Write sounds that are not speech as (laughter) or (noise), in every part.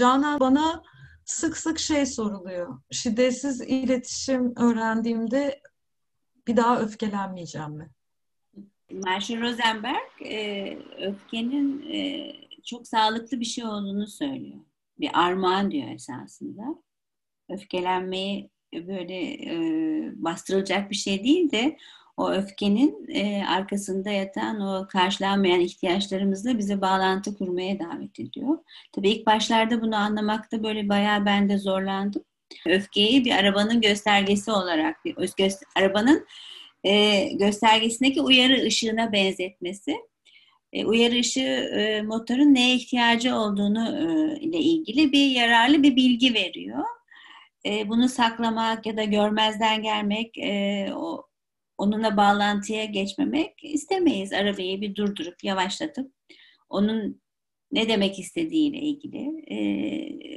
Canan bana sık sık şey soruluyor. Şiddetsiz iletişim öğrendiğimde bir daha öfkelenmeyeceğim mi? Marshall Rosenberg e, öfkenin e, çok sağlıklı bir şey olduğunu söylüyor. Bir armağan diyor esasında. Öfkelenmeyi böyle e, bastırılacak bir şey değil de o öfkenin e, arkasında yatan o karşılanmayan ihtiyaçlarımızla bize bağlantı kurmaya davet ediyor. Tabii ilk başlarda bunu anlamakta böyle bayağı ben de zorlandım. Öfkeyi bir arabanın göstergesi olarak, bir göster arabanın e, göstergesindeki uyarı ışığına benzetmesi. E, uyarı ışığı e, motorun neye ihtiyacı olduğunu e, ile ilgili bir yararlı bir bilgi veriyor. E, bunu saklamak ya da görmezden gelmek, e, o onunla bağlantıya geçmemek istemeyiz. Arabayı bir durdurup yavaşlatıp onun ne demek istediğiyle ilgili, e,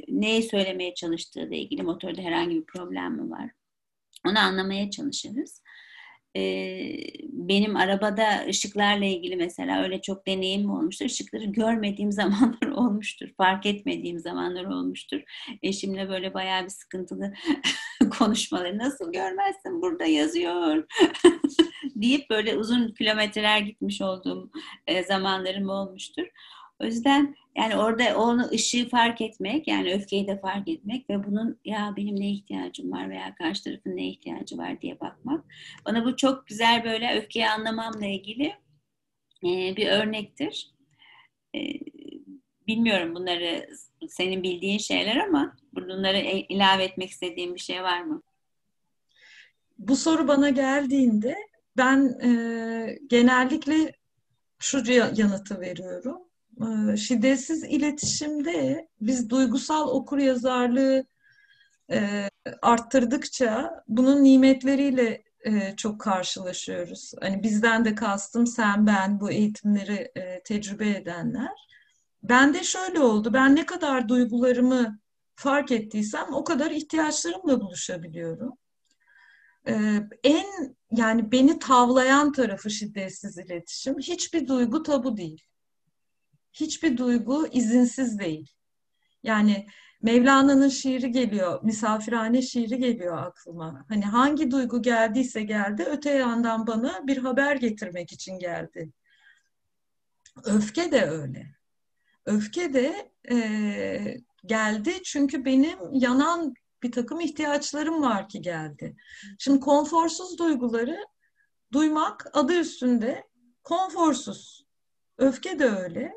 neyi söylemeye çalıştığı ile ilgili motorda herhangi bir problem mi var? Onu anlamaya çalışırız benim arabada ışıklarla ilgili mesela öyle çok deneyim olmuştur. Işıkları görmediğim (laughs) zamanlar olmuştur. Fark etmediğim zamanlar olmuştur. Eşimle böyle bayağı bir sıkıntılı (laughs) konuşmaları. Nasıl görmezsin burada yazıyor (laughs) deyip böyle uzun kilometreler gitmiş olduğum zamanlarım olmuştur. O yüzden yani orada onu ışığı fark etmek, yani öfkeyi de fark etmek ve bunun ya benim ne ihtiyacım var veya karşı tarafın ne ihtiyacı var diye bakmak. Bana bu çok güzel böyle öfkeyi anlamamla ilgili e, bir örnektir. E, bilmiyorum bunları senin bildiğin şeyler ama bunları ilave etmek istediğin bir şey var mı? Bu soru bana geldiğinde ben e, genellikle şu yanıtı veriyorum ee, şiddetsiz iletişimde biz duygusal okur yazarlığı e, arttırdıkça bunun nimetleriyle e, çok karşılaşıyoruz. Hani bizden de kastım sen ben bu eğitimleri e, tecrübe edenler. Ben de şöyle oldu. Ben ne kadar duygularımı fark ettiysem o kadar ihtiyaçlarımla buluşabiliyorum. Ee, en yani beni tavlayan tarafı şiddetsiz iletişim. Hiçbir duygu tabu değil hiçbir duygu izinsiz değil. Yani Mevlana'nın şiiri geliyor, misafirhane şiiri geliyor aklıma. Hani hangi duygu geldiyse geldi, öte yandan bana bir haber getirmek için geldi. Öfke de öyle. Öfke de e, geldi çünkü benim yanan bir takım ihtiyaçlarım var ki geldi. Şimdi konforsuz duyguları duymak adı üstünde konforsuz. Öfke de öyle.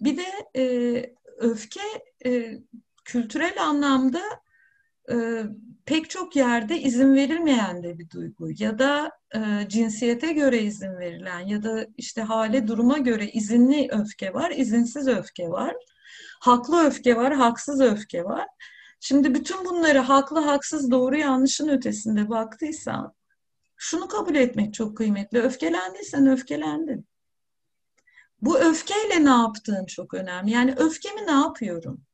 Bir de e, öfke e, kültürel anlamda e, pek çok yerde izin verilmeyen de bir duygu ya da e, cinsiyete göre izin verilen ya da işte hale duruma göre izinli öfke var, izinsiz öfke var. Haklı öfke var, haksız öfke var. Şimdi bütün bunları haklı, haksız, doğru, yanlışın ötesinde baktıysan şunu kabul etmek çok kıymetli. Öfkelendiysen öfkelendin. Bu öfkeyle ne yaptığın çok önemli. Yani öfkemi ne yapıyorum?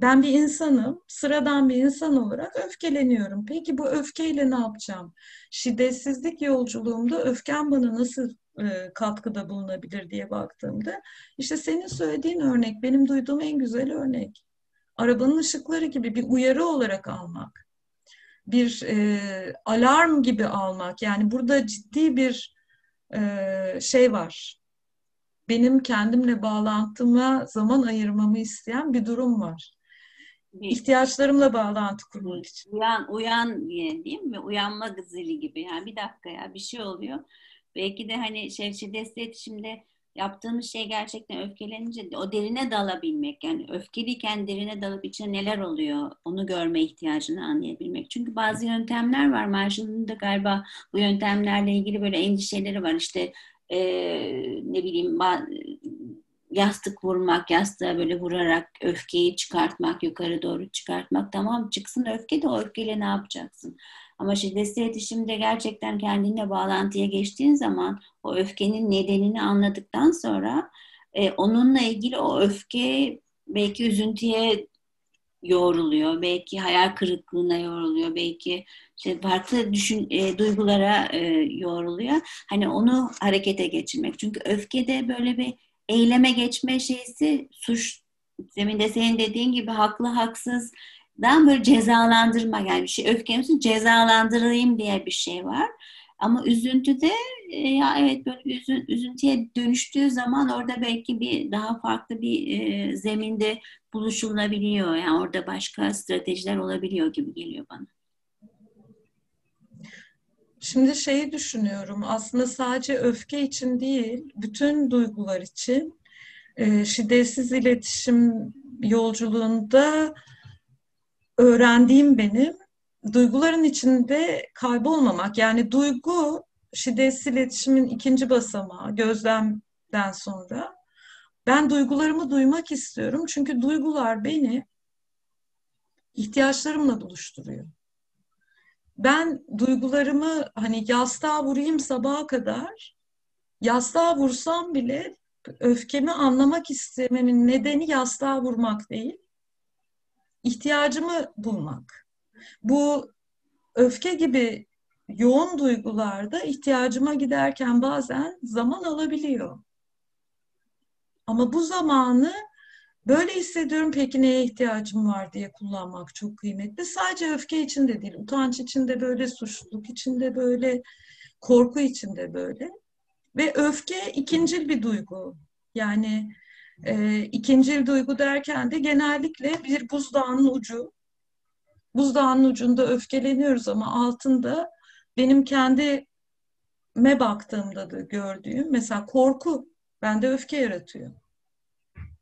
Ben bir insanım, sıradan bir insan olarak öfkeleniyorum. Peki bu öfkeyle ne yapacağım? Şiddetsizlik yolculuğumda öfkem bana nasıl e, katkıda bulunabilir diye baktığımda işte senin söylediğin örnek benim duyduğum en güzel örnek. Arabanın ışıkları gibi bir uyarı olarak almak. Bir e, alarm gibi almak. Yani burada ciddi bir e, şey var benim kendimle bağlantıma zaman ayırmamı isteyen bir durum var. İhtiyaçlarımla bağlantı kurmak için. Uyan, uyan değil mi? Uyanma zili gibi. Yani bir dakika ya bir şey oluyor. Belki de hani şey, şiddet iletişimde yaptığımız şey gerçekten öfkelenince o derine dalabilmek. Yani öfkeliyken derine dalıp içine neler oluyor onu görme ihtiyacını anlayabilmek. Çünkü bazı yöntemler var. Marshall'ın da galiba bu yöntemlerle ilgili böyle endişeleri var. İşte e, ne bileyim yastık vurmak, yastığa böyle vurarak öfkeyi çıkartmak, yukarı doğru çıkartmak. Tamam çıksın öfke de o öfkeyle ne yapacaksın? Ama şiddetli iletişimde gerçekten kendinle bağlantıya geçtiğin zaman o öfkenin nedenini anladıktan sonra e, onunla ilgili o öfke belki üzüntüye yoğruluyor, belki hayal kırıklığına yoğruluyor, belki işte farklı düşün e, duygulara e, yoğruluyor. Hani onu harekete geçirmek. Çünkü öfkede böyle bir eyleme geçme şeysi suç Demin de senin dediğin gibi haklı haksız dan böyle cezalandırma yani bir şey öfkemizin cezalandırayım diye bir şey var. Ama üzüntüde e, ya evet böyle üzün, üzüntüye dönüştüğü zaman orada belki bir daha farklı bir e, zeminde buluşulabiliyor. Yani orada başka stratejiler olabiliyor gibi geliyor bana. Şimdi şeyi düşünüyorum aslında sadece öfke için değil bütün duygular için e, şiddetsiz iletişim yolculuğunda öğrendiğim benim duyguların içinde kaybolmamak. Yani duygu şiddetsiz iletişimin ikinci basamağı gözlemden sonra. Ben duygularımı duymak istiyorum çünkü duygular beni ihtiyaçlarımla buluşturuyor. Ben duygularımı hani yastığa vurayım sabaha kadar yastığa vursam bile öfkemi anlamak istememin nedeni yastığa vurmak değil ihtiyacımı bulmak. Bu öfke gibi yoğun duygularda ihtiyacıma giderken bazen zaman alabiliyor. Ama bu zamanı böyle hissediyorum peki neye ihtiyacım var diye kullanmak çok kıymetli. Sadece öfke için de değil, utanç için de böyle, suçluluk için de böyle, korku için de böyle. Ve öfke ikincil bir duygu. Yani e, ikincil duygu derken de genellikle bir buzdağının ucu. Buzdağının ucunda öfkeleniyoruz ama altında benim kendime baktığımda da gördüğüm mesela korku bende öfke yaratıyor.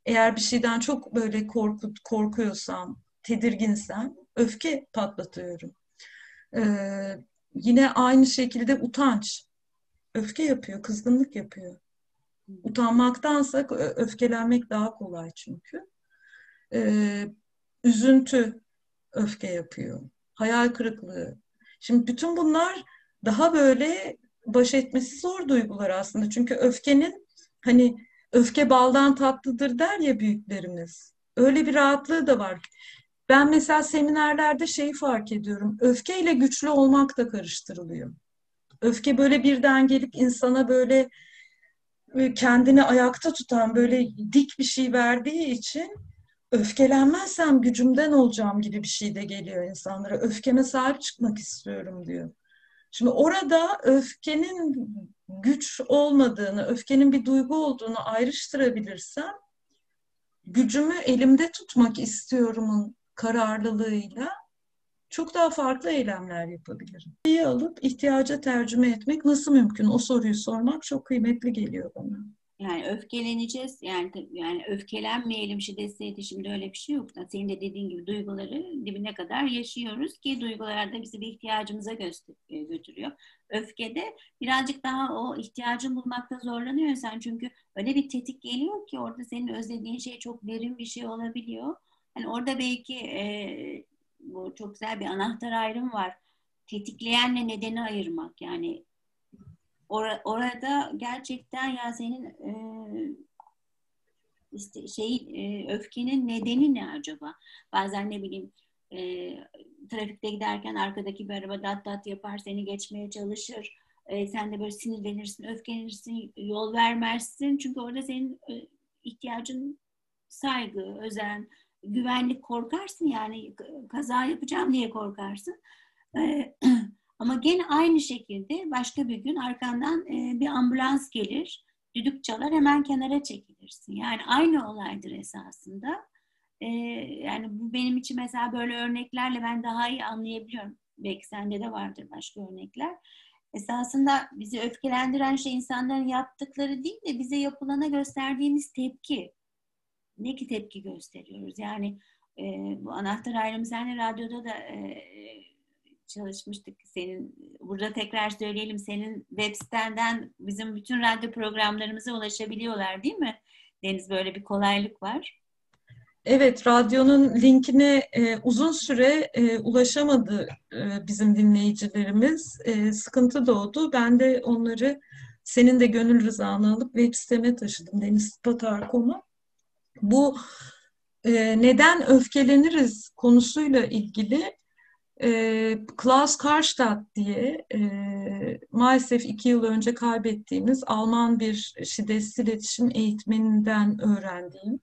Eğer bir şeyden çok böyle korku, korkuyorsam, tedirginsem öfke patlatıyorum. Ee, yine aynı şekilde utanç öfke yapıyor, kızgınlık yapıyor. Utanmaktansa öfkelenmek daha kolay çünkü. Ee, üzüntü öfke yapıyor. Hayal kırıklığı. Şimdi bütün bunlar daha böyle baş etmesi zor duygular aslında. Çünkü öfkenin hani öfke baldan tatlıdır der ya büyüklerimiz. Öyle bir rahatlığı da var. Ben mesela seminerlerde şeyi fark ediyorum. Öfkeyle güçlü olmak da karıştırılıyor. Öfke böyle birden gelip insana böyle kendini ayakta tutan böyle dik bir şey verdiği için öfkelenmezsem gücümden olacağım gibi bir şey de geliyor insanlara. Öfkeme sahip çıkmak istiyorum diyor. Şimdi orada öfkenin güç olmadığını, öfkenin bir duygu olduğunu ayrıştırabilirsem gücümü elimde tutmak istiyorumun kararlılığıyla çok daha farklı eylemler yapabilirim. İyi alıp ihtiyaca tercüme etmek nasıl mümkün? O soruyu sormak çok kıymetli geliyor bana. Yani öfkeleneceğiz. Yani yani öfkelenmeyelim şiddetsiz iletişimde öyle bir şey yok. Senin de dediğin gibi duyguları dibine kadar yaşıyoruz ki duygular da bizi bir ihtiyacımıza e, götürüyor. Öfkede birazcık daha o ihtiyacın bulmakta zorlanıyor insan. Çünkü öyle bir tetik geliyor ki orada senin özlediğin şey çok derin bir şey olabiliyor. Yani orada belki e, bu çok güzel bir anahtar ayrım var. Tetikleyenle nedeni ayırmak. Yani or- orada gerçekten ya senin e, işte şey e, öfkenin nedeni ne acaba? Bazen ne bileyim e, trafikte giderken arkadaki bir araba dat dat yapar seni geçmeye çalışır. E, sen de böyle sinirlenirsin, öfkelenirsin, yol vermezsin. Çünkü orada senin e, ihtiyacın saygı, özen, güvenlik korkarsın yani kaza yapacağım diye korkarsın. E, (clears throat) Ama gene aynı şekilde başka bir gün arkandan e, bir ambulans gelir, düdük çalar hemen kenara çekilirsin. Yani aynı olaydır esasında. E, yani bu benim için mesela böyle örneklerle ben daha iyi anlayabiliyorum. Belki sende de vardır başka örnekler. Esasında bizi öfkelendiren şey insanların yaptıkları değil de bize yapılana gösterdiğimiz tepki. Ne ki tepki gösteriyoruz? Yani e, bu anahtar ayrımı senle radyoda da e, çalışmıştık. Senin burada tekrar söyleyelim senin web sitenden bizim bütün radyo programlarımıza ulaşabiliyorlar değil mi? Deniz böyle bir kolaylık var. Evet, radyonun linkine e, uzun süre e, ulaşamadı e, bizim dinleyicilerimiz. E, sıkıntı doğdu. Ben de onları senin de gönül rızanı alıp web siteme taşıdım. denizpatar.com'a. Bu e, neden öfkeleniriz konusuyla ilgili e, Klaus Karstadt diye e, maalesef iki yıl önce kaybettiğimiz Alman bir şiddetsiz iletişim eğitmeninden öğrendiğim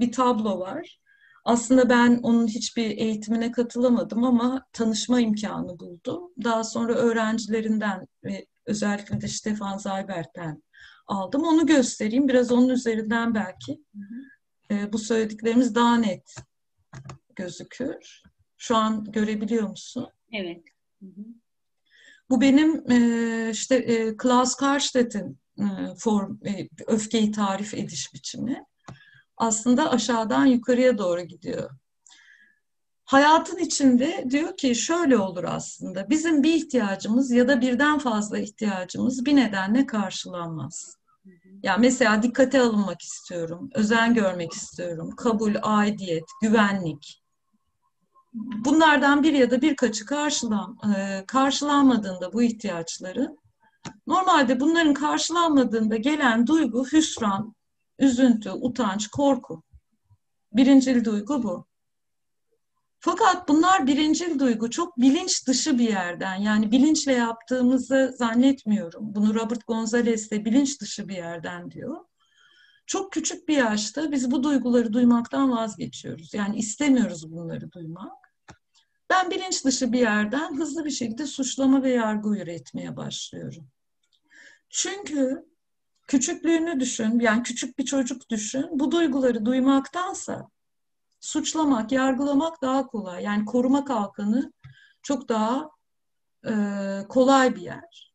bir tablo var. Aslında ben onun hiçbir eğitimine katılamadım ama tanışma imkanı buldum. Daha sonra öğrencilerinden ve özellikle de Stefan Zaybert'ten aldım. Onu göstereyim. Biraz onun üzerinden belki e, bu söylediklerimiz daha net gözükür. Şu an görebiliyor musun? Evet. Hı hı. Bu benim e, işte e, Klaus Karstedt'in e, form, e, öfkeyi tarif ediş biçimi. Aslında aşağıdan yukarıya doğru gidiyor. Hayatın içinde diyor ki şöyle olur aslında. Bizim bir ihtiyacımız ya da birden fazla ihtiyacımız bir nedenle karşılanmaz. Ya mesela dikkate alınmak istiyorum, özen görmek istiyorum, kabul, aidiyet, güvenlik. Bunlardan bir ya da birkaçı karşılan, e, karşılanmadığında bu ihtiyaçların, normalde bunların karşılanmadığında gelen duygu hüsran, üzüntü, utanç, korku. Birincil duygu bu. Fakat bunlar birincil duygu çok bilinç dışı bir yerden yani bilinçle yaptığımızı zannetmiyorum. Bunu Robert Gonzalez de bilinç dışı bir yerden diyor. Çok küçük bir yaşta biz bu duyguları duymaktan vazgeçiyoruz. Yani istemiyoruz bunları duymak. Ben bilinç dışı bir yerden hızlı bir şekilde suçlama ve yargı üretmeye başlıyorum. Çünkü küçüklüğünü düşün, yani küçük bir çocuk düşün. Bu duyguları duymaktansa suçlamak, yargılamak daha kolay. Yani koruma kalkanı çok daha e, kolay bir yer.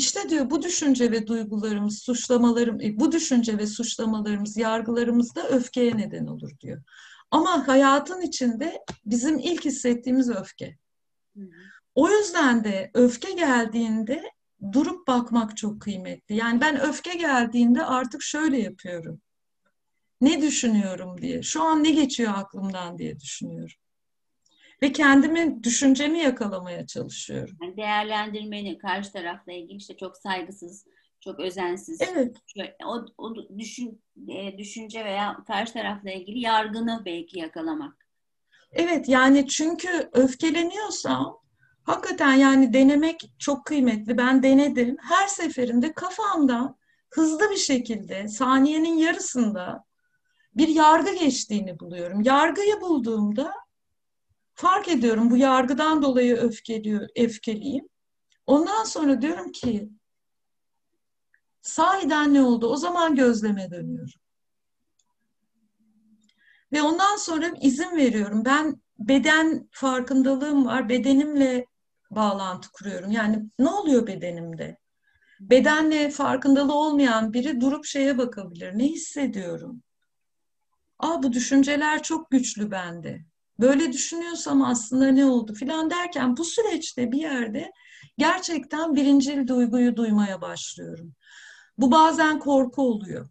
İşte diyor bu düşünce ve duygularımız, suçlamalarım, e, bu düşünce ve suçlamalarımız, yargılarımız da öfkeye neden olur diyor. Ama hayatın içinde bizim ilk hissettiğimiz öfke. O yüzden de öfke geldiğinde durup bakmak çok kıymetli. Yani ben öfke geldiğinde artık şöyle yapıyorum ne düşünüyorum diye, şu an ne geçiyor aklımdan diye düşünüyorum. Ve kendimi, düşüncemi yakalamaya çalışıyorum. Yani değerlendirmeni karşı tarafla ilgili işte çok saygısız, çok özensiz. Evet. O, o düşün, e, düşünce veya karşı tarafla ilgili yargını belki yakalamak. Evet yani çünkü öfkeleniyorsam hakikaten yani denemek çok kıymetli. Ben denedim. Her seferinde kafamdan hızlı bir şekilde saniyenin yarısında bir yargı geçtiğini buluyorum. Yargıyı bulduğumda fark ediyorum bu yargıdan dolayı öfkeliyor, öfkeliyim. Ondan sonra diyorum ki sahiden ne oldu? O zaman gözleme dönüyorum. Ve ondan sonra izin veriyorum. Ben beden farkındalığım var. Bedenimle bağlantı kuruyorum. Yani ne oluyor bedenimde? Bedenle farkındalığı olmayan biri durup şeye bakabilir. Ne hissediyorum? Aa bu düşünceler çok güçlü bende. Böyle düşünüyorsam aslında ne oldu filan derken bu süreçte bir yerde gerçekten birincil duyguyu duymaya başlıyorum. Bu bazen korku oluyor.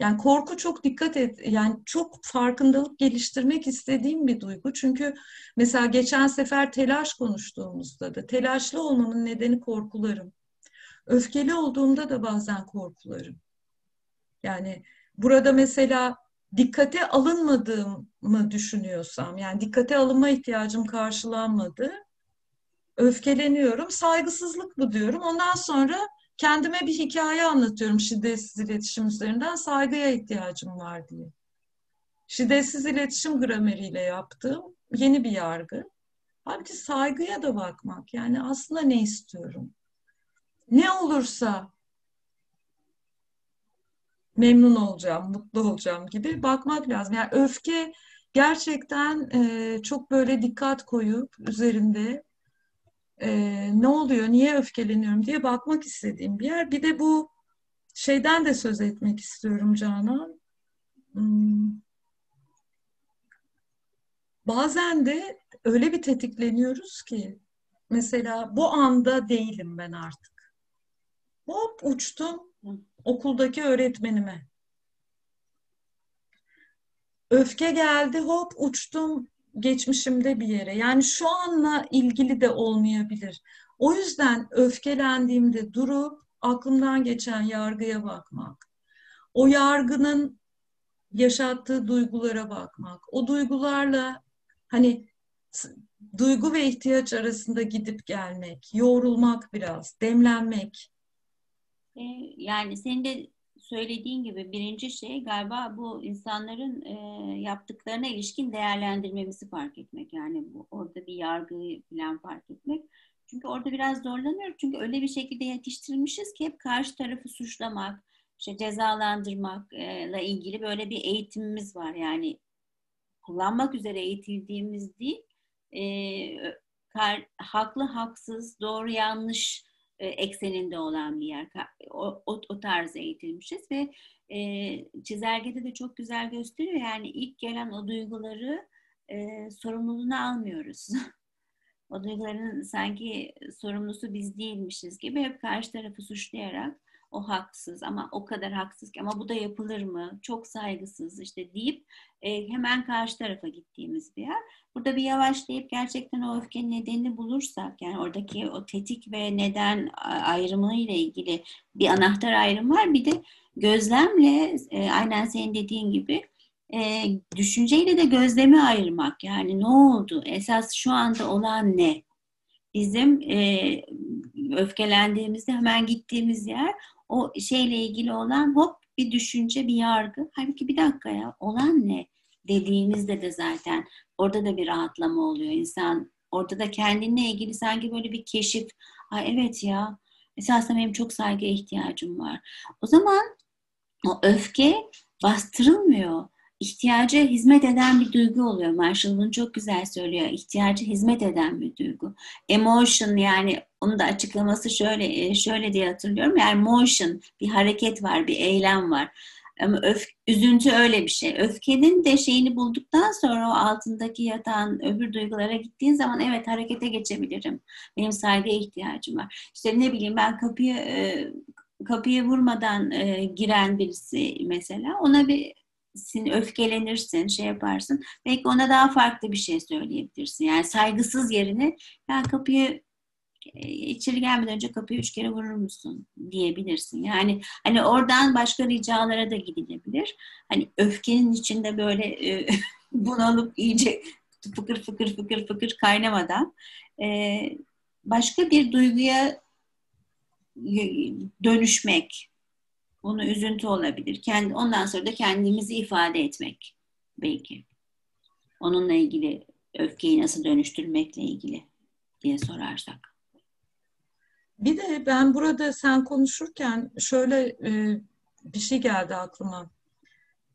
Yani korku çok dikkat et, yani çok farkındalık geliştirmek istediğim bir duygu. Çünkü mesela geçen sefer telaş konuştuğumuzda da telaşlı olmamın nedeni korkularım. Öfkeli olduğumda da bazen korkularım. Yani burada mesela dikkate alınmadığımı düşünüyorsam, yani dikkate alınma ihtiyacım karşılanmadı, öfkeleniyorum, saygısızlık bu diyorum. Ondan sonra kendime bir hikaye anlatıyorum şiddetsiz iletişim üzerinden, saygıya ihtiyacım var diye. Şiddetsiz iletişim grameriyle yaptığım yeni bir yargı. Halbuki saygıya da bakmak, yani aslında ne istiyorum? Ne olursa memnun olacağım, mutlu olacağım gibi bakmak lazım. Yani öfke gerçekten e, çok böyle dikkat koyup üzerinde e, ne oluyor, niye öfkeleniyorum diye bakmak istediğim bir yer. Bir de bu şeyden de söz etmek istiyorum Canan. Hmm. Bazen de öyle bir tetikleniyoruz ki mesela bu anda değilim ben artık. Hop uçtum okuldaki öğretmenime. Öfke geldi hop uçtum geçmişimde bir yere. Yani şu anla ilgili de olmayabilir. O yüzden öfkelendiğimde durup aklımdan geçen yargıya bakmak. O yargının yaşattığı duygulara bakmak. O duygularla hani duygu ve ihtiyaç arasında gidip gelmek, yoğrulmak biraz, demlenmek. E, yani senin de söylediğin gibi birinci şey galiba bu insanların e, yaptıklarına ilişkin değerlendirmemizi fark etmek. Yani bu, orada bir yargıyı falan fark etmek. Çünkü orada biraz zorlanıyoruz. Çünkü öyle bir şekilde yetiştirilmişiz ki hep karşı tarafı suçlamak, işte cezalandırmakla ilgili böyle bir eğitimimiz var. Yani kullanmak üzere eğitildiğimiz değil, e, kar, haklı haksız, doğru yanlış e, ekseninde olan bir yer. O, o, o tarz eğitilmişiz ve e, çizelgede de çok güzel gösteriyor. Yani ilk gelen o duyguları e, sorumluluğunu almıyoruz. (laughs) o duyguların sanki sorumlusu biz değilmişiz gibi hep karşı tarafı suçlayarak o haksız ama o kadar haksız ki ama bu da yapılır mı? Çok saygısız işte deyip e, hemen karşı tarafa gittiğimiz bir yer. Burada bir yavaşlayıp gerçekten o öfkenin nedenini bulursak yani oradaki o tetik ve neden ayrımı ile ilgili bir anahtar ayrım var. Bir de gözlemle e, aynen senin dediğin gibi e, düşünceyle de gözlemi ayırmak. Yani ne oldu? Esas şu anda olan ne? Bizim e, öfkelendiğimizde hemen gittiğimiz yer o şeyle ilgili olan hop bir düşünce, bir yargı. Halbuki bir dakika ya olan ne dediğimizde de zaten orada da bir rahatlama oluyor. İnsan orada da kendinle ilgili sanki böyle bir keşif. Ay evet ya esasında benim çok saygıya ihtiyacım var. O zaman o öfke bastırılmıyor ihtiyaca hizmet eden bir duygu oluyor. Marshall bunu çok güzel söylüyor. İhtiyaca hizmet eden bir duygu. Emotion yani onun da açıklaması şöyle e, şöyle diye hatırlıyorum. Yani motion bir hareket var, bir eylem var. Ama öf, üzüntü öyle bir şey. Öfkenin de şeyini bulduktan sonra o altındaki yatan öbür duygulara gittiğin zaman evet harekete geçebilirim. Benim saygıya ihtiyacım var. İşte ne bileyim ben kapıyı e, kapıyı vurmadan e, giren birisi mesela ona bir sin, öfkelenirsin, şey yaparsın. Belki ona daha farklı bir şey söyleyebilirsin. Yani saygısız yerine ya kapıyı e, içeri gelmeden önce kapıyı üç kere vurur musun diyebilirsin. Yani hani oradan başka ricalara da gidilebilir. Hani öfkenin içinde böyle e, (laughs) bunalıp iyice fıkır fıkır fıkır fıkır kaynamadan e, başka bir duyguya dönüşmek, bunu üzüntü olabilir. Kendi, ondan sonra da kendimizi ifade etmek belki. Onunla ilgili öfkeyi nasıl dönüştürmekle ilgili diye sorarsak. Bir de ben burada sen konuşurken şöyle e, bir şey geldi aklıma.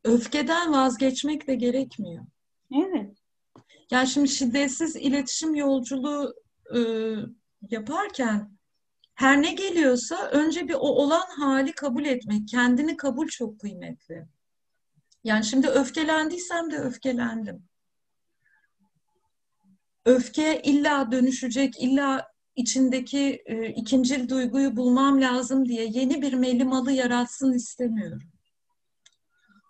Öfkeden vazgeçmek de gerekmiyor. Evet. Yani şimdi şiddetsiz iletişim yolculuğu e, yaparken her ne geliyorsa önce bir o olan hali kabul etmek, kendini kabul çok kıymetli. Yani şimdi öfkelendiysem de öfkelendim. Öfke illa dönüşecek, illa içindeki e, ikincil duyguyu bulmam lazım diye yeni bir melimalı yaratsın istemiyorum.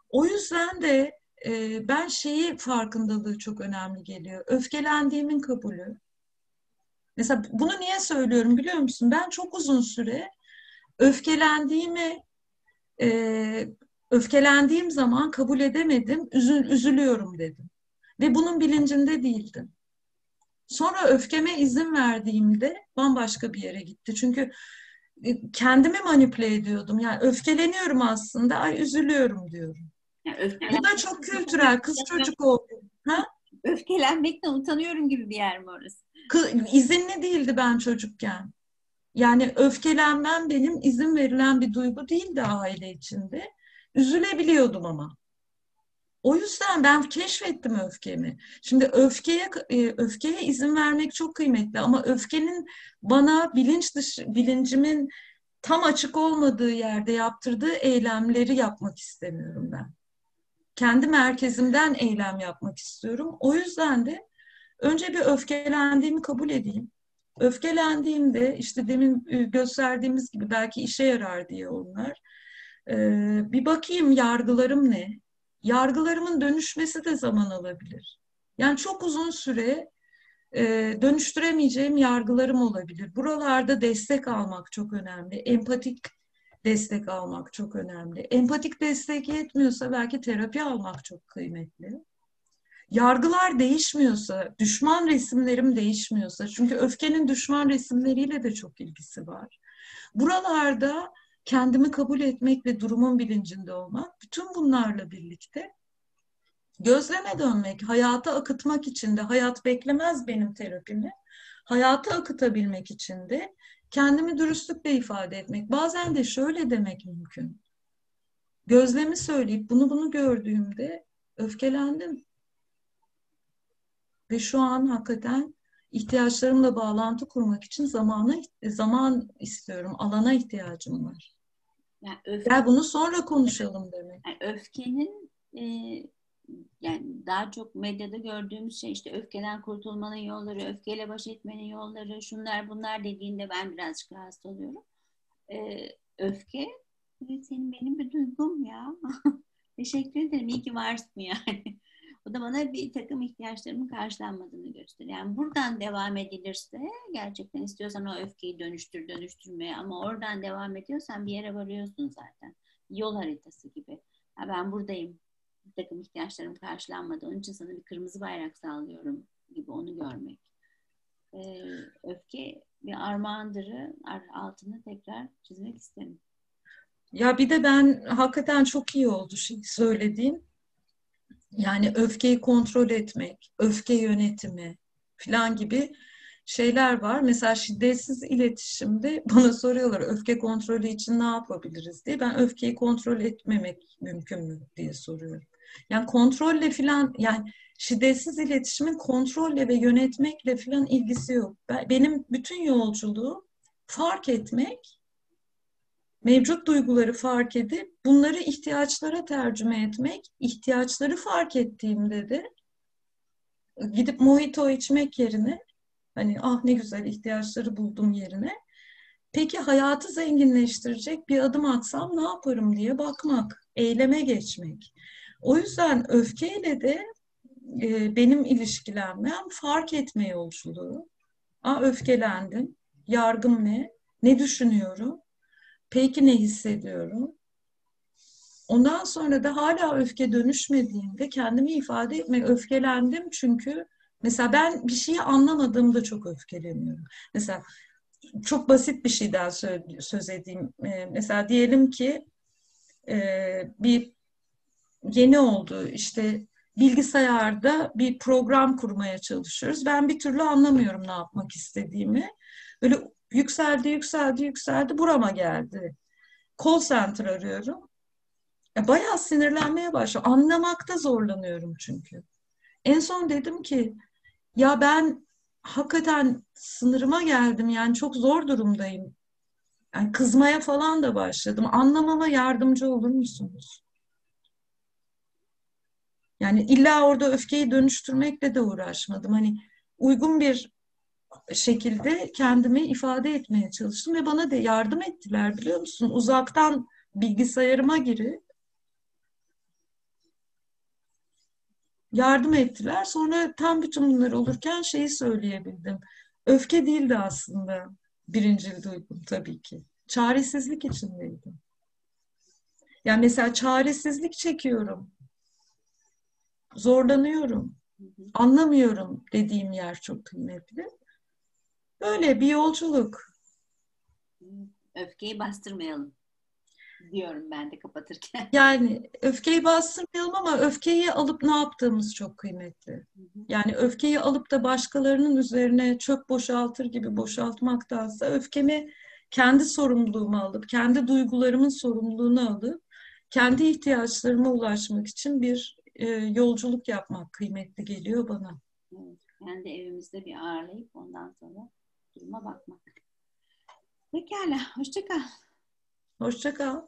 O yüzden de e, ben şeyi farkındalığı çok önemli geliyor. Öfkelendiğimin kabulü. Mesela bunu niye söylüyorum biliyor musun? Ben çok uzun süre öfkelendiğimi e, öfkelendiğim zaman kabul edemedim, üzül, üzülüyorum dedim. Ve bunun bilincinde değildim. Sonra öfkeme izin verdiğimde bambaşka bir yere gitti. Çünkü e, kendimi manipüle ediyordum. Yani öfkeleniyorum aslında, ay üzülüyorum diyorum. Yani Bu da çok kültürel, kız çocuk oldu. Ha? Öfkelenmekten utanıyorum gibi bir yer mi orası? izinli değildi ben çocukken. Yani öfkelenmem benim izin verilen bir duygu değildi aile içinde. Üzülebiliyordum ama. O yüzden ben keşfettim öfkemi. Şimdi öfkeye e, öfkeye izin vermek çok kıymetli ama öfkenin bana bilinç dışı bilincimin tam açık olmadığı yerde yaptırdığı eylemleri yapmak istemiyorum ben. Kendi merkezimden eylem yapmak istiyorum. O yüzden de Önce bir öfkelendiğimi kabul edeyim. Öfkelendiğimde işte demin e, gösterdiğimiz gibi belki işe yarar diye onlar. Ee, bir bakayım yargılarım ne? Yargılarımın dönüşmesi de zaman alabilir. Yani çok uzun süre e, dönüştüremeyeceğim yargılarım olabilir. Buralarda destek almak çok önemli. Empatik destek almak çok önemli. Empatik destek yetmiyorsa belki terapi almak çok kıymetli yargılar değişmiyorsa, düşman resimlerim değişmiyorsa, çünkü öfkenin düşman resimleriyle de çok ilgisi var. Buralarda kendimi kabul etmek ve durumun bilincinde olmak, bütün bunlarla birlikte gözleme dönmek, hayata akıtmak için de hayat beklemez benim terapimi. Hayata akıtabilmek için de kendimi dürüstlükle ifade etmek. Bazen de şöyle demek mümkün. Gözlemi söyleyip bunu bunu gördüğümde öfkelendim. Ve şu an hakikaten ihtiyaçlarımla bağlantı kurmak için zamana zaman istiyorum. Alana ihtiyacım var. Yani öfke, Gel bunu sonra konuşalım demek. Yani öfkenin e, yani daha çok medyada gördüğümüz şey işte öfkeden kurtulmanın yolları, öfkeyle baş etmenin yolları, şunlar bunlar dediğinde ben birazcık rahatsız oluyorum. Ee, öfke senin benim bir duygum ya. (laughs) Teşekkür ederim. İyi ki varsın yani. (laughs) O da bana bir takım ihtiyaçlarımın karşılanmadığını gösteriyor. Yani buradan devam edilirse gerçekten istiyorsan o öfkeyi dönüştür dönüştürmeye ama oradan devam ediyorsan bir yere varıyorsun zaten. Yol haritası gibi. Ya ben buradayım. Bir takım ihtiyaçlarım karşılanmadı. Onun için sana bir kırmızı bayrak sağlıyorum gibi onu görmek. Ee, öfke bir armağandırı altını tekrar çizmek isterim. Ya bir de ben hakikaten çok iyi oldu şey söylediğim. Yani öfkeyi kontrol etmek, öfke yönetimi falan gibi şeyler var. Mesela şiddetsiz iletişimde (laughs) bana soruyorlar öfke kontrolü için ne yapabiliriz diye. Ben öfkeyi kontrol etmemek mümkün mü diye soruyorum. Yani kontrolle falan yani şiddetsiz iletişimin kontrolle ve yönetmekle falan ilgisi yok. Benim bütün yolculuğum fark etmek mevcut duyguları fark edip bunları ihtiyaçlara tercüme etmek, ihtiyaçları fark ettiğimde de gidip mojito içmek yerine hani ah ne güzel ihtiyaçları buldum yerine peki hayatı zenginleştirecek bir adım atsam ne yaparım diye bakmak, eyleme geçmek. O yüzden öfkeyle de e, benim ilişkilenmem fark etme yolculuğu. Aa öfkelendim. Yargım ne? Ne düşünüyorum? Peki ne hissediyorum? Ondan sonra da hala öfke dönüşmediğinde kendimi ifade etmek öfkelendim çünkü mesela ben bir şeyi anlamadığımda çok öfkeleniyorum. Mesela çok basit bir şeyden söz edeyim. Ee, mesela diyelim ki e, bir yeni oldu işte bilgisayarda bir program kurmaya çalışıyoruz. Ben bir türlü anlamıyorum ne yapmak istediğimi. Böyle Yükseldi, yükseldi, yükseldi. Burama geldi. Call center arıyorum. Ya bayağı sinirlenmeye başladım. Anlamakta zorlanıyorum çünkü. En son dedim ki ya ben hakikaten sınırıma geldim. Yani çok zor durumdayım. Yani kızmaya falan da başladım. Anlamama yardımcı olur musunuz? Yani illa orada öfkeyi dönüştürmekle de uğraşmadım. Hani uygun bir şekilde kendimi ifade etmeye çalıştım ve bana da yardım ettiler biliyor musun? Uzaktan bilgisayarıma girip yardım ettiler. Sonra tam bütün bunlar olurken şeyi söyleyebildim. Öfke değildi aslında birinci duygum tabii ki. Çaresizlik içindeydim. Yani mesela çaresizlik çekiyorum. Zorlanıyorum. Anlamıyorum dediğim yer çok kıymetli. Böyle bir yolculuk. Öfkeyi bastırmayalım diyorum ben de kapatırken. (laughs) Yani öfkeyi bastırmayalım ama öfkeyi alıp ne yaptığımız çok kıymetli. Yani öfkeyi alıp da başkalarının üzerine çöp boşaltır gibi boşaltmaktansa öfkemi kendi sorumluluğuma alıp, kendi duygularımın sorumluluğunu alıp, kendi ihtiyaçlarıma ulaşmak için bir e, yolculuk yapmak kıymetli geliyor bana. Evet, kendi evimizde bir ağırlayıp ondan sonra duruma bakmak. Pekala, hoşça kal. Hoşça kal.